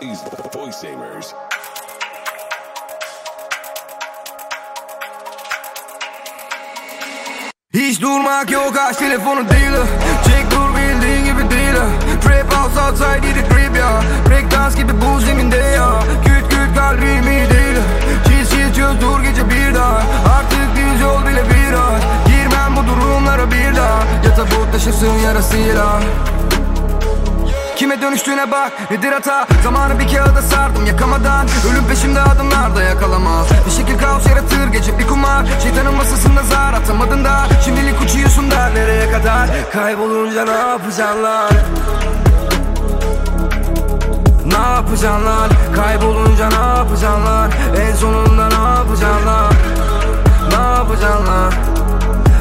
These voice savers. Hiç durmak yok aç telefonu değil Çek dur bildiğin gibi değil Trap house outside dedi trip ya. Break dance gibi bu zeminde ya. Küt küt kalbimi değil Çiz çiz çöz dur gece bir daha. Artık düz yol bile biraz. Girmem bu durumlara bir daha. Ya tabut taşırsın yarasıyla Kime dönüştüğüne bak nedir hata? Zamanı bir kağıda sardım yakamadan. Ölüm peşimde adımlarda yakalamaz. Bir şekil kaos yaratır gece bir kumar. Şeytanın masasında zar atamadın da. Şimdilik uçuyorsun da nereye kadar? Kaybolunca ne yapacaksın lan Ne yapacaksın lan Kaybolunca ne yapacaksın lan En sonunda ne yapacaksın lan Ne yapacaksın lan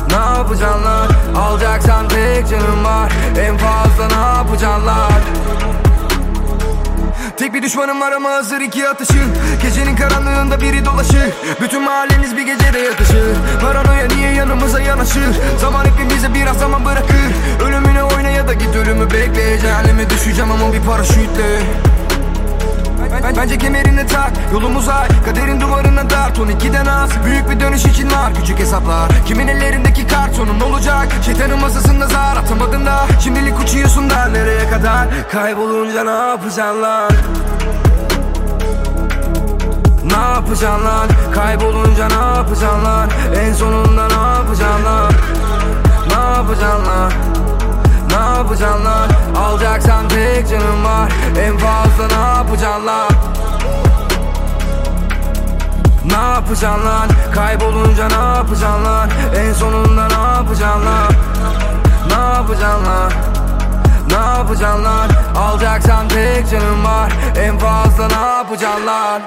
ne yapacaksın lan Alacaksan tek canım var. En fazla düşmanım var ama hazır iki atışın Gecenin karanlığında biri dolaşır. Bütün mahalleniz bir gecede yatışır. Paranoya niye yanımıza yanaşır? Zaman hepimize biraz zaman bırakır. Ölümüne oyna ya da git ölümü bekle Cehenneme düşeceğim ama bir paraşütle. Ben- Bence kemerini tak yolumuz ay Kaderin duvarına dar ton ikiden az. Büyük bir dönüş için var küçük hesaplar. Kimin ellerindeki kartonun olacak? Şeytanın masasında zar atamadın da. Şimdilik uçuyorsun da nereye kadar? Kaybolunca ne yapacaksın lan Ne yapacaksın lan Kaybolunca ne yapacaksın lan En sonunda ne yapacaksın lan Ne yapacaksın lan ne yapacaksın lan Alacaksan tek canım var En fazla ne yapacaksın lan Ne yapacaksın lan Kaybolunca ne yapacaksın lan En sonunda ne yapacaksın lan Ne yapacaksın lan Ne yapacaksın lan Alacaksan tek canım var En fazla ne yapacaksın lan